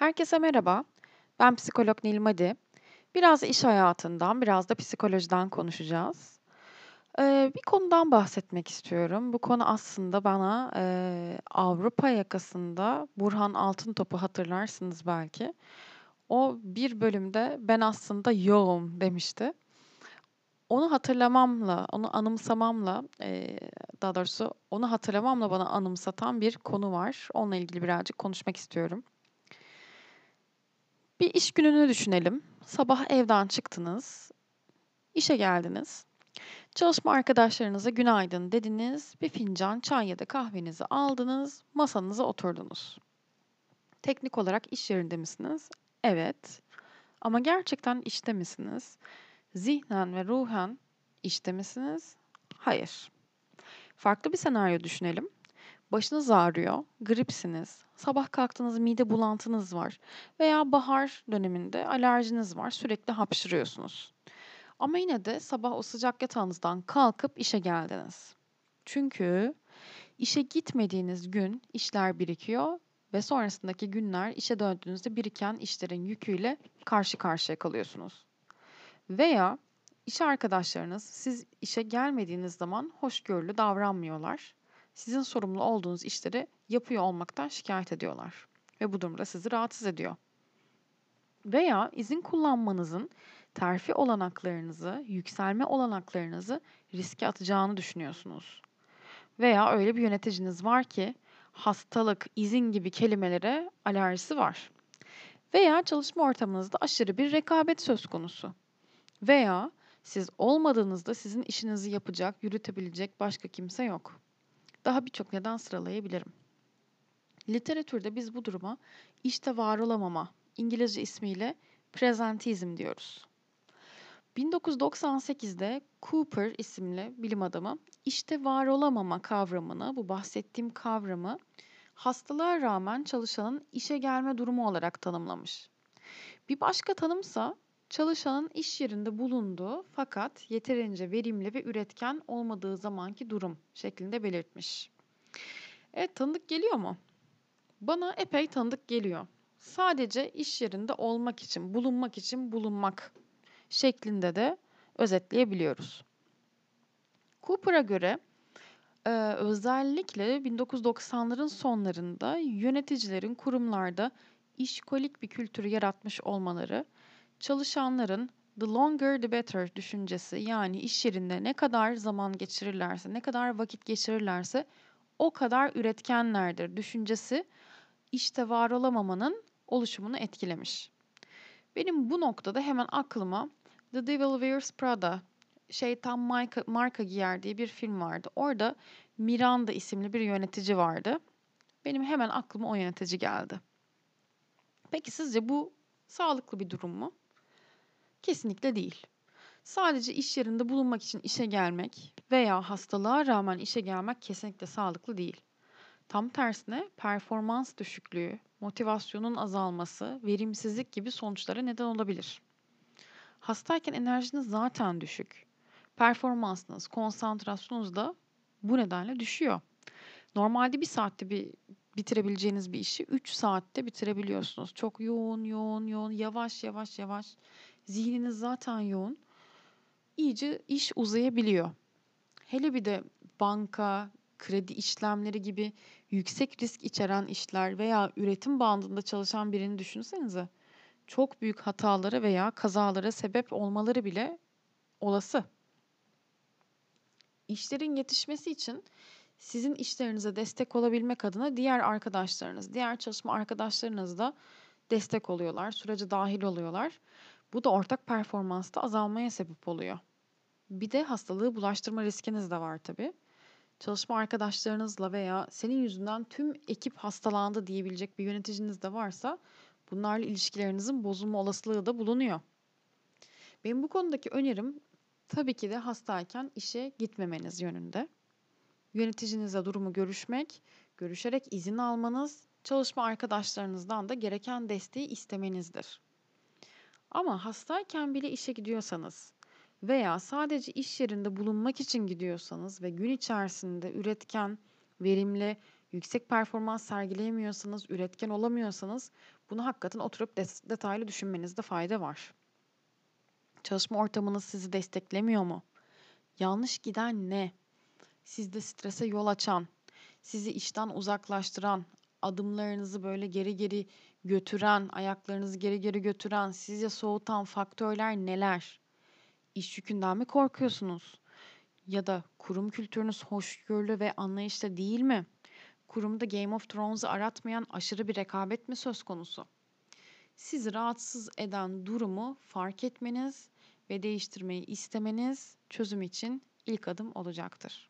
Herkese merhaba. Ben psikolog Nil Madi. Biraz iş hayatından, biraz da psikolojiden konuşacağız. Eee, bir konudan bahsetmek istiyorum. Bu konu aslında bana, eee, Avrupa Yakası'nda Burhan Altıntop'u hatırlarsınız belki. O bir bölümde "Ben aslında yoğum." demişti. Onu hatırlamamla, onu anımsamamla, eee, daha doğrusu onu hatırlamamla bana anımsatan bir konu var. Onunla ilgili birazcık konuşmak istiyorum. Bir iş gününü düşünelim. Sabah evden çıktınız, işe geldiniz. Çalışma arkadaşlarınıza günaydın dediniz, bir fincan çay ya da kahvenizi aldınız, masanıza oturdunuz. Teknik olarak iş yerinde misiniz? Evet. Ama gerçekten işte misiniz? Zihnen ve ruhen işte misiniz? Hayır. Farklı bir senaryo düşünelim. Başınız ağrıyor, gripsiniz, sabah kalktığınız mide bulantınız var veya bahar döneminde alerjiniz var, sürekli hapşırıyorsunuz. Ama yine de sabah o sıcak yatağınızdan kalkıp işe geldiniz. Çünkü işe gitmediğiniz gün işler birikiyor ve sonrasındaki günler işe döndüğünüzde biriken işlerin yüküyle karşı karşıya kalıyorsunuz. Veya iş arkadaşlarınız siz işe gelmediğiniz zaman hoşgörülü davranmıyorlar sizin sorumlu olduğunuz işleri yapıyor olmaktan şikayet ediyorlar ve bu durumda sizi rahatsız ediyor. Veya izin kullanmanızın terfi olanaklarınızı, yükselme olanaklarınızı riske atacağını düşünüyorsunuz. Veya öyle bir yöneticiniz var ki hastalık, izin gibi kelimelere alerjisi var. Veya çalışma ortamınızda aşırı bir rekabet söz konusu. Veya siz olmadığınızda sizin işinizi yapacak, yürütebilecek başka kimse yok. Daha birçok neden sıralayabilirim. Literatürde biz bu duruma işte var olamama, İngilizce ismiyle prezentizm diyoruz. 1998'de Cooper isimli bilim adamı işte var olamama kavramını, bu bahsettiğim kavramı hastalığa rağmen çalışanın işe gelme durumu olarak tanımlamış. Bir başka tanımsa çalışanın iş yerinde bulunduğu fakat yeterince verimli ve üretken olmadığı zamanki durum şeklinde belirtmiş. Evet tanıdık geliyor mu? Bana epey tanıdık geliyor. Sadece iş yerinde olmak için, bulunmak için bulunmak şeklinde de özetleyebiliyoruz. Cooper'a göre e, özellikle 1990'ların sonlarında yöneticilerin kurumlarda işkolik bir kültürü yaratmış olmaları çalışanların the longer the better düşüncesi yani iş yerinde ne kadar zaman geçirirlerse, ne kadar vakit geçirirlerse o kadar üretkenlerdir düşüncesi işte var olamamanın oluşumunu etkilemiş. Benim bu noktada hemen aklıma The Devil Wears Prada, Şeytan Marka, Marka Giyer diye bir film vardı. Orada Miranda isimli bir yönetici vardı. Benim hemen aklıma o yönetici geldi. Peki sizce bu sağlıklı bir durum mu? Kesinlikle değil. Sadece iş yerinde bulunmak için işe gelmek veya hastalığa rağmen işe gelmek kesinlikle sağlıklı değil. Tam tersine performans düşüklüğü, motivasyonun azalması, verimsizlik gibi sonuçlara neden olabilir. Hastayken enerjiniz zaten düşük. Performansınız, konsantrasyonunuz da bu nedenle düşüyor. Normalde bir saatte bir bitirebileceğiniz bir işi 3 saatte bitirebiliyorsunuz. Çok yoğun, yoğun, yoğun, yavaş, yavaş, yavaş zihniniz zaten yoğun. İyice iş uzayabiliyor. Hele bir de banka, kredi işlemleri gibi yüksek risk içeren işler veya üretim bandında çalışan birini düşünsenize. Çok büyük hatalara veya kazalara sebep olmaları bile olası. İşlerin yetişmesi için sizin işlerinize destek olabilmek adına diğer arkadaşlarınız, diğer çalışma arkadaşlarınız da destek oluyorlar, sürece dahil oluyorlar. Bu da ortak performansta azalmaya sebep oluyor. Bir de hastalığı bulaştırma riskiniz de var tabii. Çalışma arkadaşlarınızla veya senin yüzünden tüm ekip hastalandı diyebilecek bir yöneticiniz de varsa bunlarla ilişkilerinizin bozulma olasılığı da bulunuyor. Benim bu konudaki önerim tabii ki de hastayken işe gitmemeniz yönünde. Yöneticinizle durumu görüşmek, görüşerek izin almanız, çalışma arkadaşlarınızdan da gereken desteği istemenizdir. Ama hastayken bile işe gidiyorsanız veya sadece iş yerinde bulunmak için gidiyorsanız ve gün içerisinde üretken, verimli, Yüksek performans sergileyemiyorsanız, üretken olamıyorsanız bunu hakikaten oturup detaylı düşünmenizde fayda var. Çalışma ortamınız sizi desteklemiyor mu? Yanlış giden ne? Sizde strese yol açan, sizi işten uzaklaştıran, adımlarınızı böyle geri geri götüren, ayaklarınızı geri geri götüren, sizi soğutan faktörler neler? İş yükünden mi korkuyorsunuz? Ya da kurum kültürünüz hoşgörülü ve anlayışlı değil mi? Kurumda Game of Thrones'u aratmayan aşırı bir rekabet mi söz konusu? Sizi rahatsız eden durumu fark etmeniz ve değiştirmeyi istemeniz çözüm için ilk adım olacaktır.